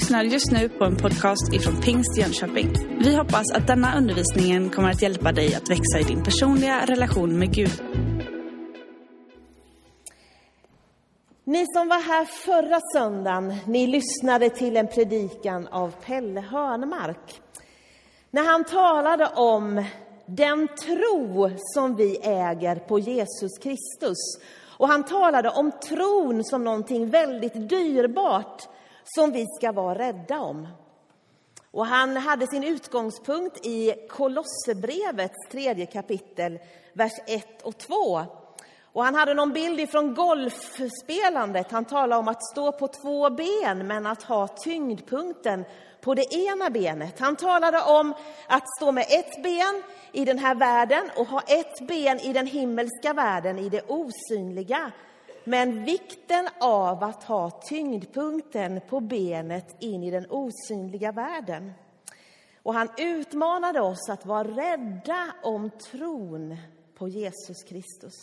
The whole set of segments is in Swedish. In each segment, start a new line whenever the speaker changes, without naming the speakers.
lyssnar just nu på en podcast ifrån Pingst Jönköping. Vi hoppas att denna undervisning kommer att hjälpa dig att växa i din personliga relation med Gud.
Ni som var här förra söndagen, ni lyssnade till en predikan av Pelle Hörnmark. När han talade om den tro som vi äger på Jesus Kristus. Och han talade om tron som någonting väldigt dyrbart som vi ska vara rädda om. Och han hade sin utgångspunkt i Kolosserbrevets tredje kapitel, vers 1 och 2. Och han hade någon bild ifrån golfspelandet. Han talade om att stå på två ben, men att ha tyngdpunkten på det ena benet. Han talade om att stå med ett ben i den här världen och ha ett ben i den himmelska världen, i det osynliga. Men vikten av att ha tyngdpunkten på benet in i den osynliga världen. Och han utmanade oss att vara rädda om tron på Jesus Kristus.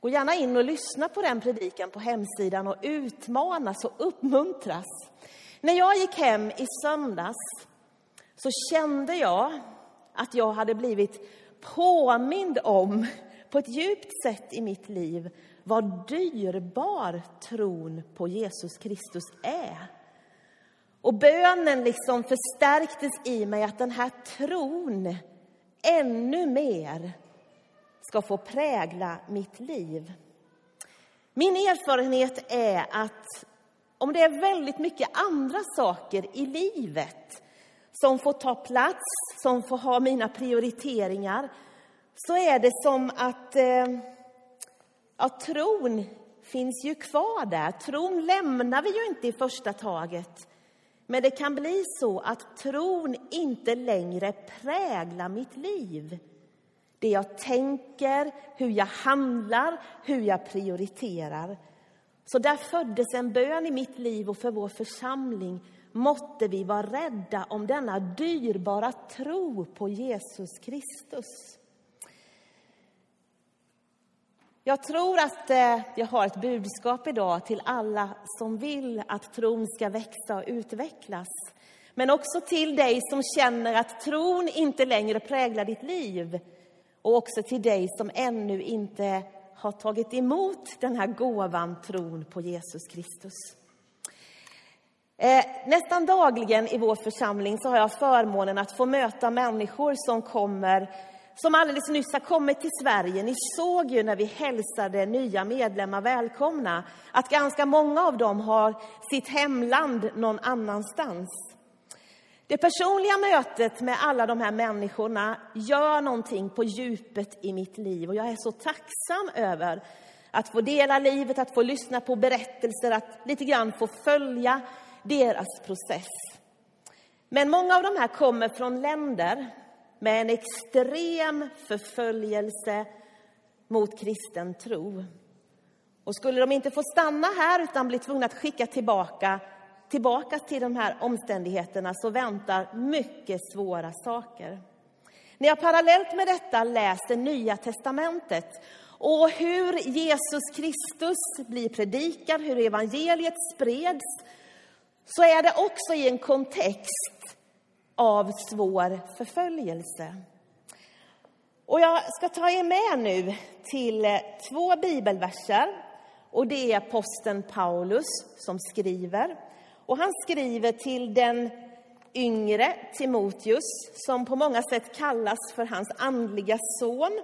Gå gärna in och lyssna på den predikan på hemsidan och utmanas och uppmuntras. När jag gick hem i söndags så kände jag att jag hade blivit påmind om, på ett djupt sätt i mitt liv, vad dyrbar tron på Jesus Kristus är. Och bönen liksom förstärktes i mig att den här tron ännu mer ska få prägla mitt liv. Min erfarenhet är att om det är väldigt mycket andra saker i livet som får ta plats, som får ha mina prioriteringar, så är det som att eh, ja, tron finns ju kvar där. Tron lämnar vi ju inte i första taget. Men det kan bli så att tron inte längre präglar mitt liv. Det jag tänker, hur jag handlar, hur jag prioriterar. Så där föddes en bön i mitt liv och för vår församling. Måtte vi vara rädda om denna dyrbara tro på Jesus Kristus. Jag tror att eh, jag har ett budskap idag till alla som vill att tron ska växa och utvecklas. Men också till dig som känner att tron inte längre präglar ditt liv. Och också till dig som ännu inte har tagit emot den här gåvan, tron på Jesus Kristus. Eh, nästan dagligen i vår församling så har jag förmånen att få möta människor som kommer som alldeles nyss har kommit till Sverige. Ni såg ju när vi hälsade nya medlemmar välkomna att ganska många av dem har sitt hemland någon annanstans. Det personliga mötet med alla de här människorna gör någonting på djupet i mitt liv och jag är så tacksam över att få dela livet, att få lyssna på berättelser, att lite grann få följa deras process. Men många av de här kommer från länder med en extrem förföljelse mot kristen tro. Och skulle de inte få stanna här utan bli tvungna att skicka tillbaka tillbaka till de här omständigheterna så väntar mycket svåra saker. När jag parallellt med detta läser Nya testamentet och hur Jesus Kristus blir predikad, hur evangeliet spreds, så är det också i en kontext av svår förföljelse. Och jag ska ta er med nu till två bibelverser. Och det är aposteln Paulus som skriver. Och han skriver till den yngre Timoteus, som på många sätt kallas för hans andliga son.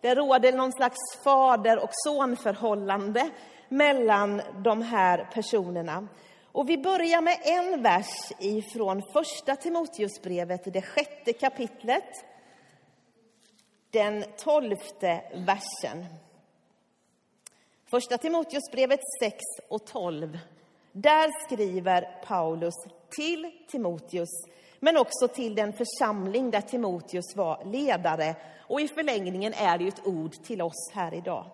Det råder någon slags fader och sonförhållande mellan de här personerna. Och vi börjar med en vers ifrån första Timoteusbrevet, det sjätte kapitlet, den tolfte versen. Första Timoteusbrevet 6 och 12. Där skriver Paulus till Timoteus, men också till den församling där Timoteus var ledare. Och i förlängningen är det ju ett ord till oss här idag.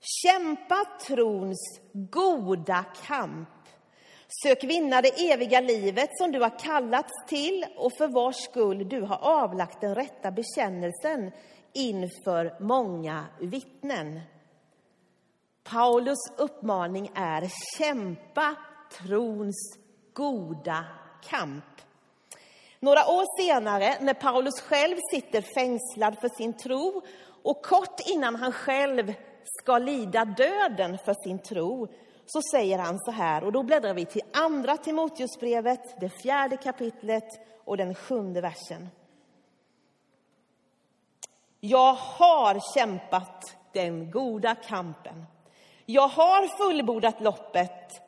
Kämpa trons goda kamp. Sök vinna det eviga livet som du har kallats till och för vars skull du har avlagt den rätta bekännelsen inför många vittnen. Paulus uppmaning är kämpa trons goda kamp. Några år senare, när Paulus själv sitter fängslad för sin tro och kort innan han själv ska lida döden för sin tro, så säger han så här, och då bläddrar vi till Andra Timoteusbrevet, det fjärde kapitlet och den sjunde versen. Jag har kämpat den goda kampen. Jag har fullbordat loppet.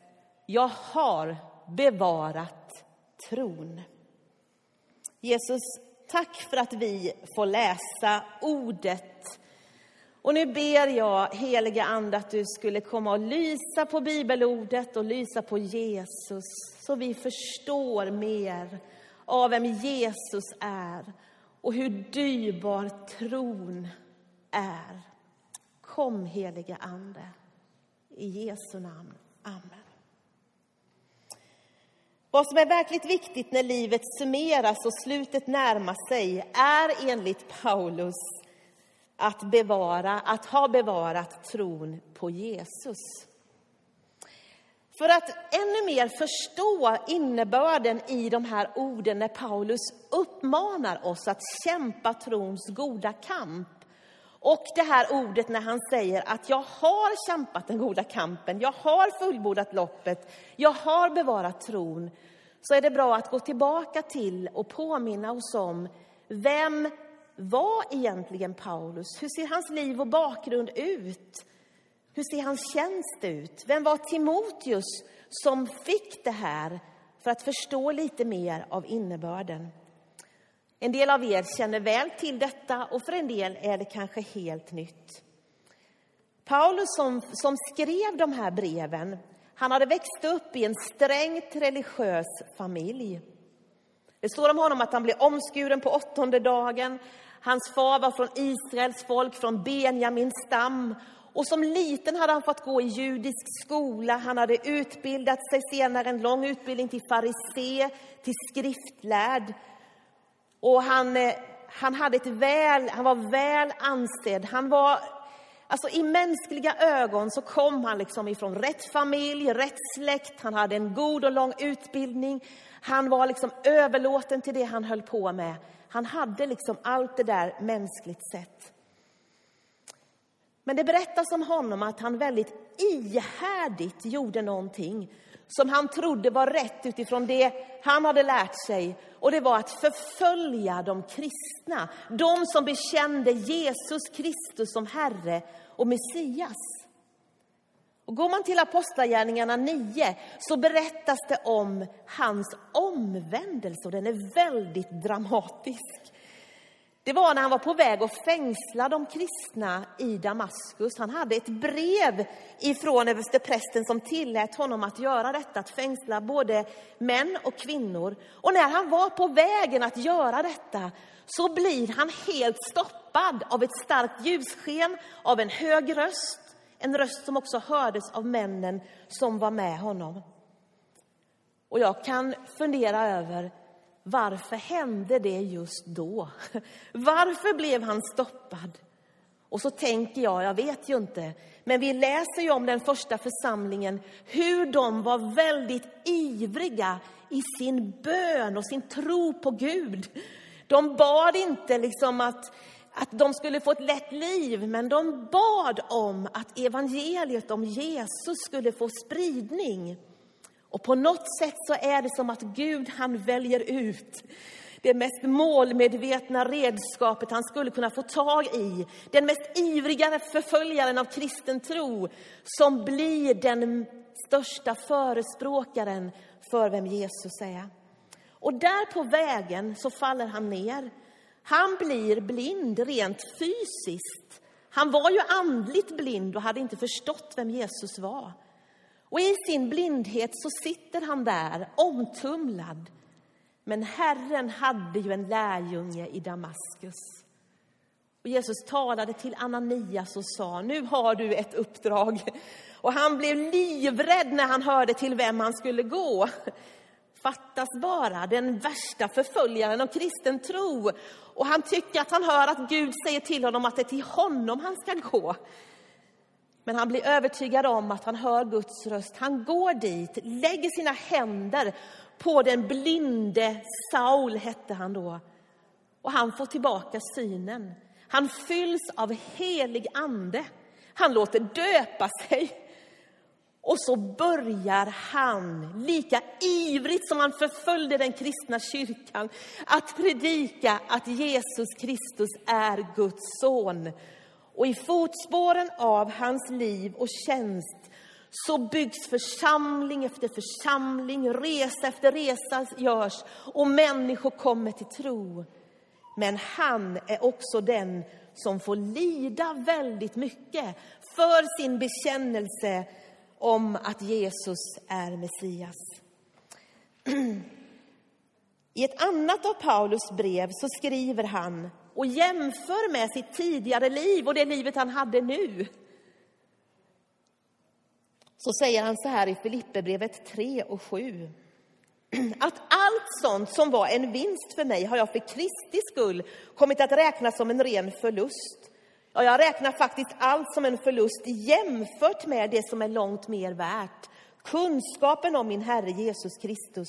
Jag har bevarat tron. Jesus, tack för att vi får läsa ordet. Och nu ber jag, heliga Ande, att du skulle komma och lysa på bibelordet och lysa på Jesus, så vi förstår mer av vem Jesus är och hur dyrbar tron är. Kom, heliga Ande. I Jesu namn. Amen. Vad som är verkligt viktigt när livet summeras och slutet närmar sig är enligt Paulus att bevara, att ha bevarat tron på Jesus. För att ännu mer förstå innebörden i de här orden när Paulus uppmanar oss att kämpa trons goda kamp och det här ordet när han säger att jag har kämpat den goda kampen, jag har fullbordat loppet, jag har bevarat tron, så är det bra att gå tillbaka till och påminna oss om vem var egentligen Paulus? Hur ser hans liv och bakgrund ut? Hur ser hans tjänst ut? Vem var Timoteus som fick det här för att förstå lite mer av innebörden? En del av er känner väl till detta och för en del är det kanske helt nytt. Paulus som, som skrev de här breven, han hade växt upp i en strängt religiös familj. Det står om honom att han blev omskuren på åttonde dagen. Hans far var från Israels folk, från Benjamins stam. Och som liten hade han fått gå i judisk skola. Han hade utbildat sig senare, en lång utbildning till farisé, till skriftlärd. Och han, eh, han, hade ett väl, han var väl ansedd. Han var, alltså I mänskliga ögon så kom han liksom ifrån rätt familj, rätt släkt. Han hade en god och lång utbildning. Han var liksom överlåten till det han höll på med. Han hade liksom allt det där mänskligt sett. Men det berättas om honom att han väldigt ihärdigt gjorde någonting som han trodde var rätt utifrån det han hade lärt sig. Och det var att förfölja de kristna, de som bekände Jesus Kristus som Herre och Messias. Och går man till Apostlagärningarna 9 så berättas det om hans omvändelse och den är väldigt dramatisk. Det var när han var på väg att fängsla de kristna i Damaskus. Han hade ett brev ifrån översteprästen som tillät honom att göra detta, att fängsla både män och kvinnor. Och när han var på vägen att göra detta så blir han helt stoppad av ett starkt ljussken, av en hög röst, en röst som också hördes av männen som var med honom. Och jag kan fundera över varför hände det just då? Varför blev han stoppad? Och så tänker jag, jag vet ju inte, men vi läser ju om den första församlingen, hur de var väldigt ivriga i sin bön och sin tro på Gud. De bad inte liksom att, att de skulle få ett lätt liv, men de bad om att evangeliet om Jesus skulle få spridning. Och på något sätt så är det som att Gud han väljer ut det mest målmedvetna redskapet han skulle kunna få tag i. Den mest ivriga förföljaren av kristen tro som blir den största förespråkaren för vem Jesus är. Och där på vägen så faller han ner. Han blir blind rent fysiskt. Han var ju andligt blind och hade inte förstått vem Jesus var. Och i sin blindhet så sitter han där, omtumlad. Men Herren hade ju en lärjunge i Damaskus. Och Jesus talade till Ananias och sa, nu har du ett uppdrag. Och han blev livrädd när han hörde till vem han skulle gå. Fattas bara, den värsta förföljaren av kristen tro. Och han tycker att han hör att Gud säger till honom att det är till honom han ska gå. Men han blir övertygad om att han hör Guds röst. Han går dit, lägger sina händer på den blinde Saul, hette han då. Och han får tillbaka synen. Han fylls av helig ande. Han låter döpa sig. Och så börjar han, lika ivrigt som han förföljde den kristna kyrkan, att predika att Jesus Kristus är Guds son. Och i fotspåren av hans liv och tjänst så byggs församling efter församling, resa efter resa görs och människor kommer till tro. Men han är också den som får lida väldigt mycket för sin bekännelse om att Jesus är Messias. I ett annat av Paulus brev så skriver han och jämför med sitt tidigare liv och det livet han hade nu. Så säger han så här i Filipperbrevet 3 och 7. Att allt sånt som var en vinst för mig har jag för Kristi skull kommit att räkna som en ren förlust. Ja, jag räknar faktiskt allt som en förlust jämfört med det som är långt mer värt. Kunskapen om min Herre Jesus Kristus.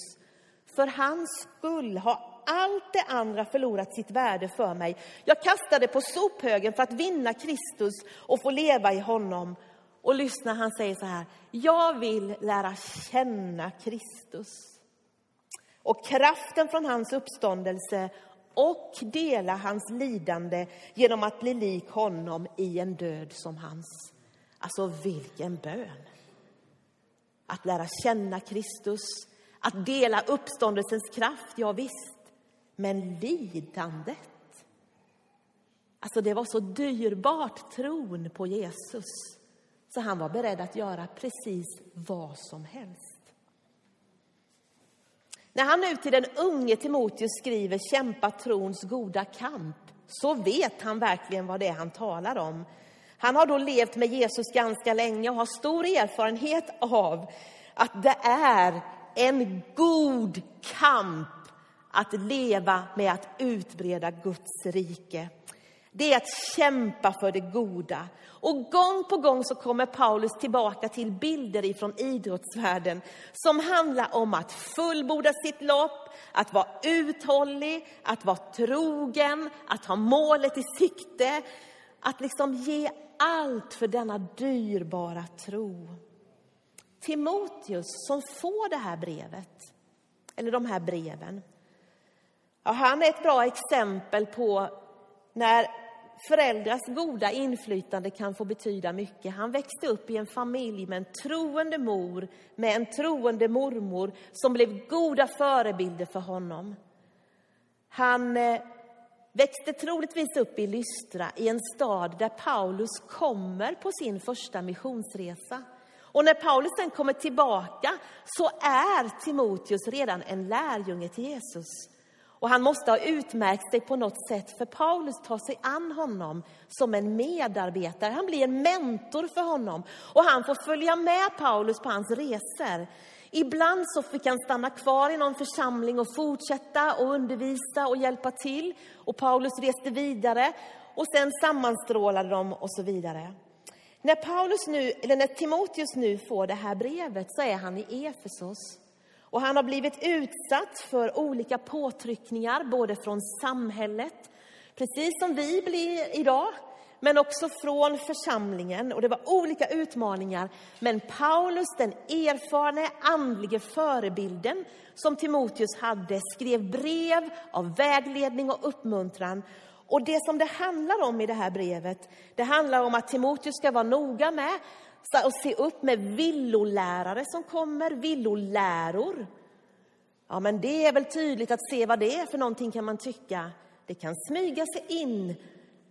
För hans skull har allt det andra förlorat sitt värde för mig. Jag kastade på sophögen för att vinna Kristus och få leva i honom. Och lyssna, han säger så här. Jag vill lära känna Kristus och kraften från hans uppståndelse och dela hans lidande genom att bli lik honom i en död som hans. Alltså, vilken bön! Att lära känna Kristus, att dela uppståndelsens kraft, ja visst. Men lidandet. Alltså, det var så dyrbart, tron på Jesus, så han var beredd att göra precis vad som helst. När han nu till den unge Timoteus skriver kämpa trons goda kamp, så vet han verkligen vad det är han talar om. Han har då levt med Jesus ganska länge och har stor erfarenhet av att det är en god kamp att leva med att utbreda Guds rike. Det är att kämpa för det goda. Och gång på gång så kommer Paulus tillbaka till bilder ifrån idrottsvärlden som handlar om att fullborda sitt lopp, att vara uthållig, att vara trogen, att ha målet i sikte, att liksom ge allt för denna dyrbara tro. Timoteus som får det här brevet, eller de här breven, ja, han är ett bra exempel på när föräldrars goda inflytande kan få betyda mycket. Han växte upp i en familj med en troende mor, med en troende mormor som blev goda förebilder för honom. Han eh, växte troligtvis upp i Lystra, i en stad där Paulus kommer på sin första missionsresa. Och när Paulus sen kommer tillbaka så är Timoteus redan en lärjunge till Jesus. Och han måste ha utmärkt sig på något sätt, för Paulus tar sig an honom som en medarbetare. Han blir en mentor för honom och han får följa med Paulus på hans resor. Ibland så fick han stanna kvar i någon församling och fortsätta och undervisa och hjälpa till. Och Paulus reste vidare och sen sammanstrålade de och så vidare. När, Paulus nu, eller när Timoteus nu får det här brevet så är han i Efesos. Och han har blivit utsatt för olika påtryckningar, både från samhället, precis som vi blir idag, men också från församlingen. Och det var olika utmaningar. Men Paulus, den erfarne andlige förebilden som Timoteus hade, skrev brev av vägledning och uppmuntran. Och det som det handlar om i det här brevet, det handlar om att Timoteus ska vara noga med och se upp med villolärare som kommer, villoläror. Ja, men det är väl tydligt att se vad det är för någonting kan man tycka. Det kan smyga sig in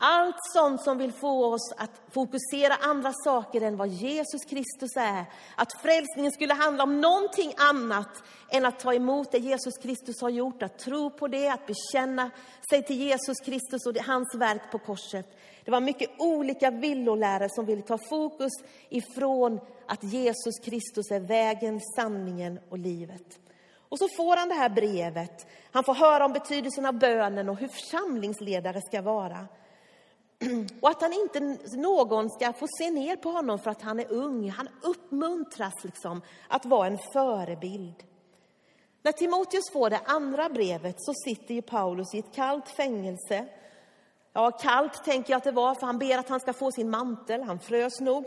allt sånt som vill få oss att fokusera andra saker än vad Jesus Kristus är. Att frälsningen skulle handla om någonting annat än att ta emot det Jesus Kristus har gjort, att tro på det, att bekänna sig till Jesus Kristus och hans verk på korset. Det var mycket olika villolärare som ville ta fokus ifrån att Jesus Kristus är vägen, sanningen och livet. Och så får han det här brevet. Han får höra om betydelsen av bönen och hur församlingsledare ska vara. och att han inte någon ska få se ner på honom för att han är ung. Han uppmuntras liksom att vara en förebild. När Timoteus får det andra brevet så sitter ju Paulus i ett kallt fängelse. Ja, kallt tänker jag att det var, för han ber att han ska få sin mantel. Han frös nog.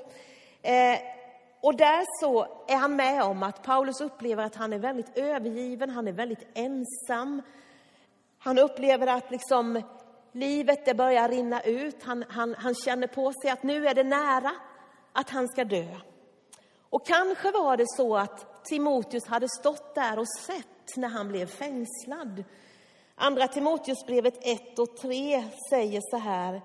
Eh, och där så är han med om att Paulus upplever att han är väldigt övergiven, han är väldigt ensam. Han upplever att liksom livet det börjar rinna ut. Han, han, han känner på sig att nu är det nära att han ska dö. Och kanske var det så att Timoteus hade stått där och sett när han blev fängslad. Andra Timoteusbrevet 1 och 3 säger så här.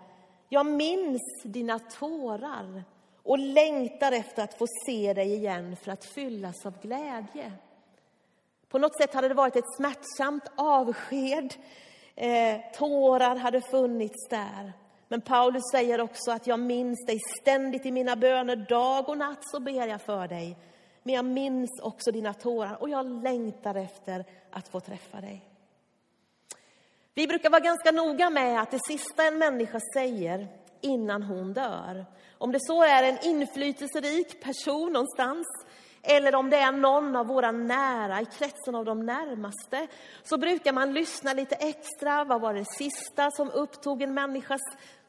Jag minns dina tårar och längtar efter att få se dig igen för att fyllas av glädje. På något sätt hade det varit ett smärtsamt avsked. Eh, tårar hade funnits där. Men Paulus säger också att jag minns dig ständigt i mina böner. Dag och natt så ber jag för dig. Men jag minns också dina tårar och jag längtar efter att få träffa dig. Vi brukar vara ganska noga med att det sista en människa säger innan hon dör, om det så är en inflytelserik person någonstans eller om det är någon av våra nära, i kretsen av de närmaste, så brukar man lyssna lite extra. Vad var det sista som upptog en människas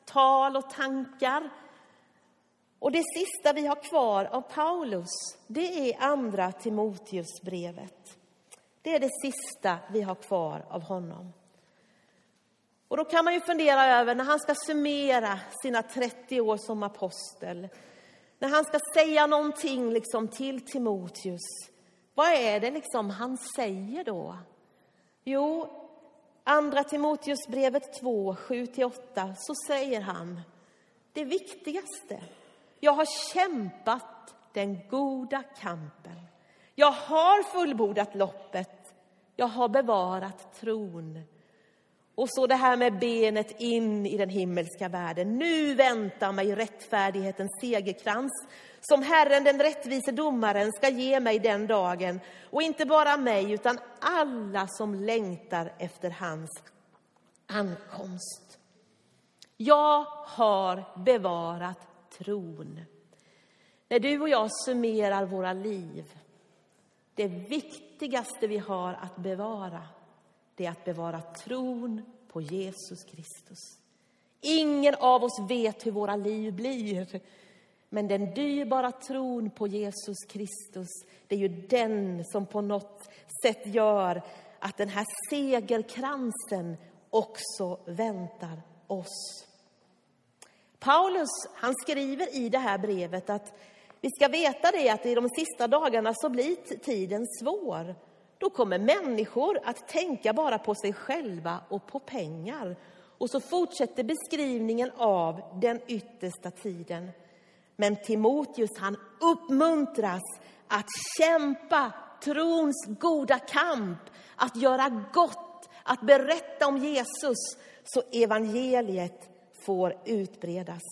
tal och tankar? Och det sista vi har kvar av Paulus, det är andra Timoteusbrevet. Det är det sista vi har kvar av honom. Och då kan man ju fundera över när han ska summera sina 30 år som apostel, när han ska säga någonting liksom till Timoteus, vad är det liksom han säger då? Jo, Andra Timoteusbrevet 2, 7-8, så säger han det viktigaste. Jag har kämpat den goda kampen. Jag har fullbordat loppet. Jag har bevarat tron. Och så det här med benet in i den himmelska världen. Nu väntar mig rättfärdighetens segerkrans som Herren, den rättvise domaren, ska ge mig den dagen. Och inte bara mig, utan alla som längtar efter hans ankomst. Jag har bevarat tron. När du och jag summerar våra liv, det viktigaste vi har att bevara det är att bevara tron på Jesus Kristus. Ingen av oss vet hur våra liv blir. Men den dyrbara tron på Jesus Kristus, det är ju den som på något sätt gör att den här segerkransen också väntar oss. Paulus han skriver i det här brevet att vi ska veta det att i de sista dagarna så blir tiden svår. Då kommer människor att tänka bara på sig själva och på pengar. Och så fortsätter beskrivningen av den yttersta tiden. Men Timoteus han uppmuntras att kämpa trons goda kamp, att göra gott, att berätta om Jesus så evangeliet får utbredas.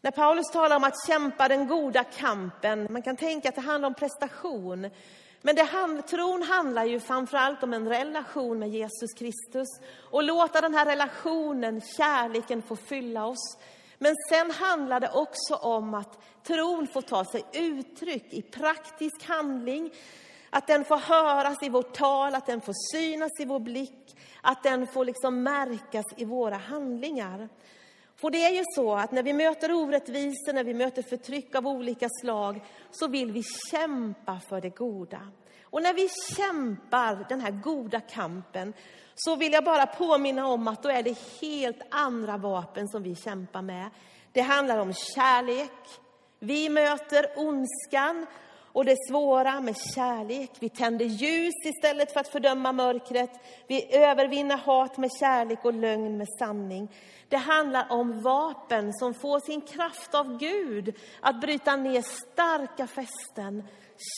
När Paulus talar om att kämpa den goda kampen, man kan tänka att det handlar om prestation. Men det hand, tron handlar ju framförallt om en relation med Jesus Kristus och låta den här relationen, kärleken, få fylla oss. Men sen handlar det också om att tron får ta sig uttryck i praktisk handling, att den får höras i vårt tal, att den får synas i vår blick, att den får liksom märkas i våra handlingar. För det är ju så att när vi möter orättvisor, när vi möter förtryck av olika slag, så vill vi kämpa för det goda. Och när vi kämpar den här goda kampen, så vill jag bara påminna om att då är det helt andra vapen som vi kämpar med. Det handlar om kärlek. Vi möter ondskan och det svåra med kärlek. Vi tänder ljus istället för att fördöma mörkret. Vi övervinner hat med kärlek och lögn med sanning. Det handlar om vapen som får sin kraft av Gud att bryta ner starka fästen.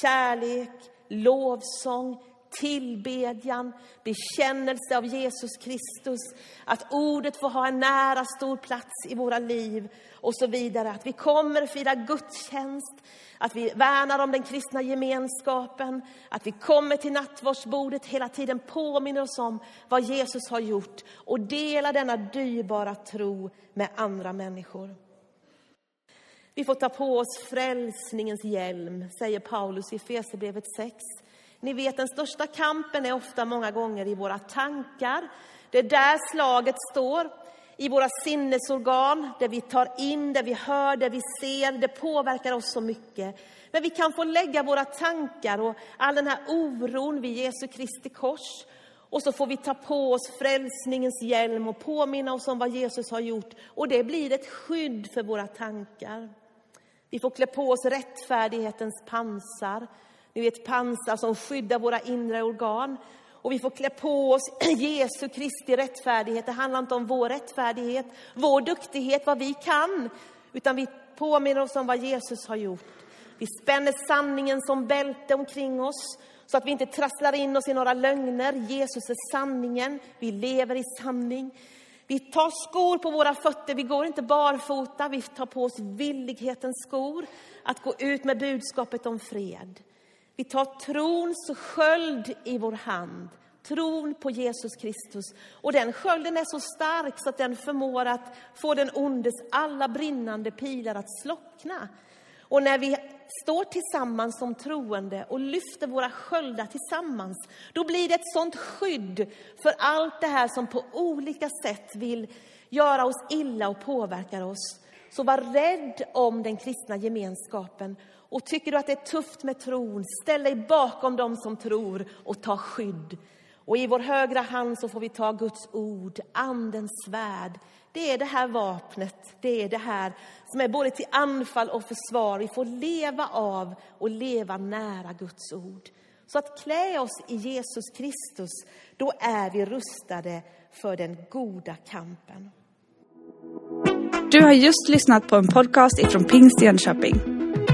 Kärlek, lovsång, tillbedjan, bekännelse av Jesus Kristus, att ordet får ha en nära stor plats i våra liv och så vidare. Att vi kommer fira gudstjänst, att vi värnar om den kristna gemenskapen, att vi kommer till nattvardsbordet, hela tiden påminner oss om vad Jesus har gjort och delar denna dyrbara tro med andra människor. Vi får ta på oss frälsningens hjälm, säger Paulus i Efesierbrevet 6. Ni vet, den största kampen är ofta många gånger i våra tankar. Det är där slaget står. I våra sinnesorgan, där vi tar in, där vi hör, där vi ser. Det påverkar oss så mycket. Men vi kan få lägga våra tankar och all den här oron vid Jesu Kristi kors. Och så får vi ta på oss frälsningens hjälm och påminna oss om vad Jesus har gjort. Och det blir ett skydd för våra tankar. Vi får klä på oss rättfärdighetens pansar. Ni vet pansar som skyddar våra inre organ. Och vi får klä på oss Jesu Kristi rättfärdighet. Det handlar inte om vår rättfärdighet, vår duktighet, vad vi kan. Utan vi påminner oss om vad Jesus har gjort. Vi spänner sanningen som bälte omkring oss så att vi inte trasslar in oss i några lögner. Jesus är sanningen. Vi lever i sanning. Vi tar skor på våra fötter, vi går inte barfota, vi tar på oss villighetens skor att gå ut med budskapet om fred. Vi tar trons sköld i vår hand, tron på Jesus Kristus. Och den skölden är så stark så att den förmår att få den ondes alla brinnande pilar att slockna. Och när vi står tillsammans som troende och lyfter våra sköldar tillsammans, då blir det ett sånt skydd för allt det här som på olika sätt vill göra oss illa och påverkar oss. Så var rädd om den kristna gemenskapen. Och tycker du att det är tufft med tron, ställ dig bakom dem som tror och ta skydd. Och i vår högra hand så får vi ta Guds ord, Andens svärd. Det är det här vapnet, det är det här som är både till anfall och försvar. Vi får leva av och leva nära Guds ord. Så att klä oss i Jesus Kristus, då är vi rustade för den goda kampen.
Du har just lyssnat på en podcast ifrån Pingst Jönköping.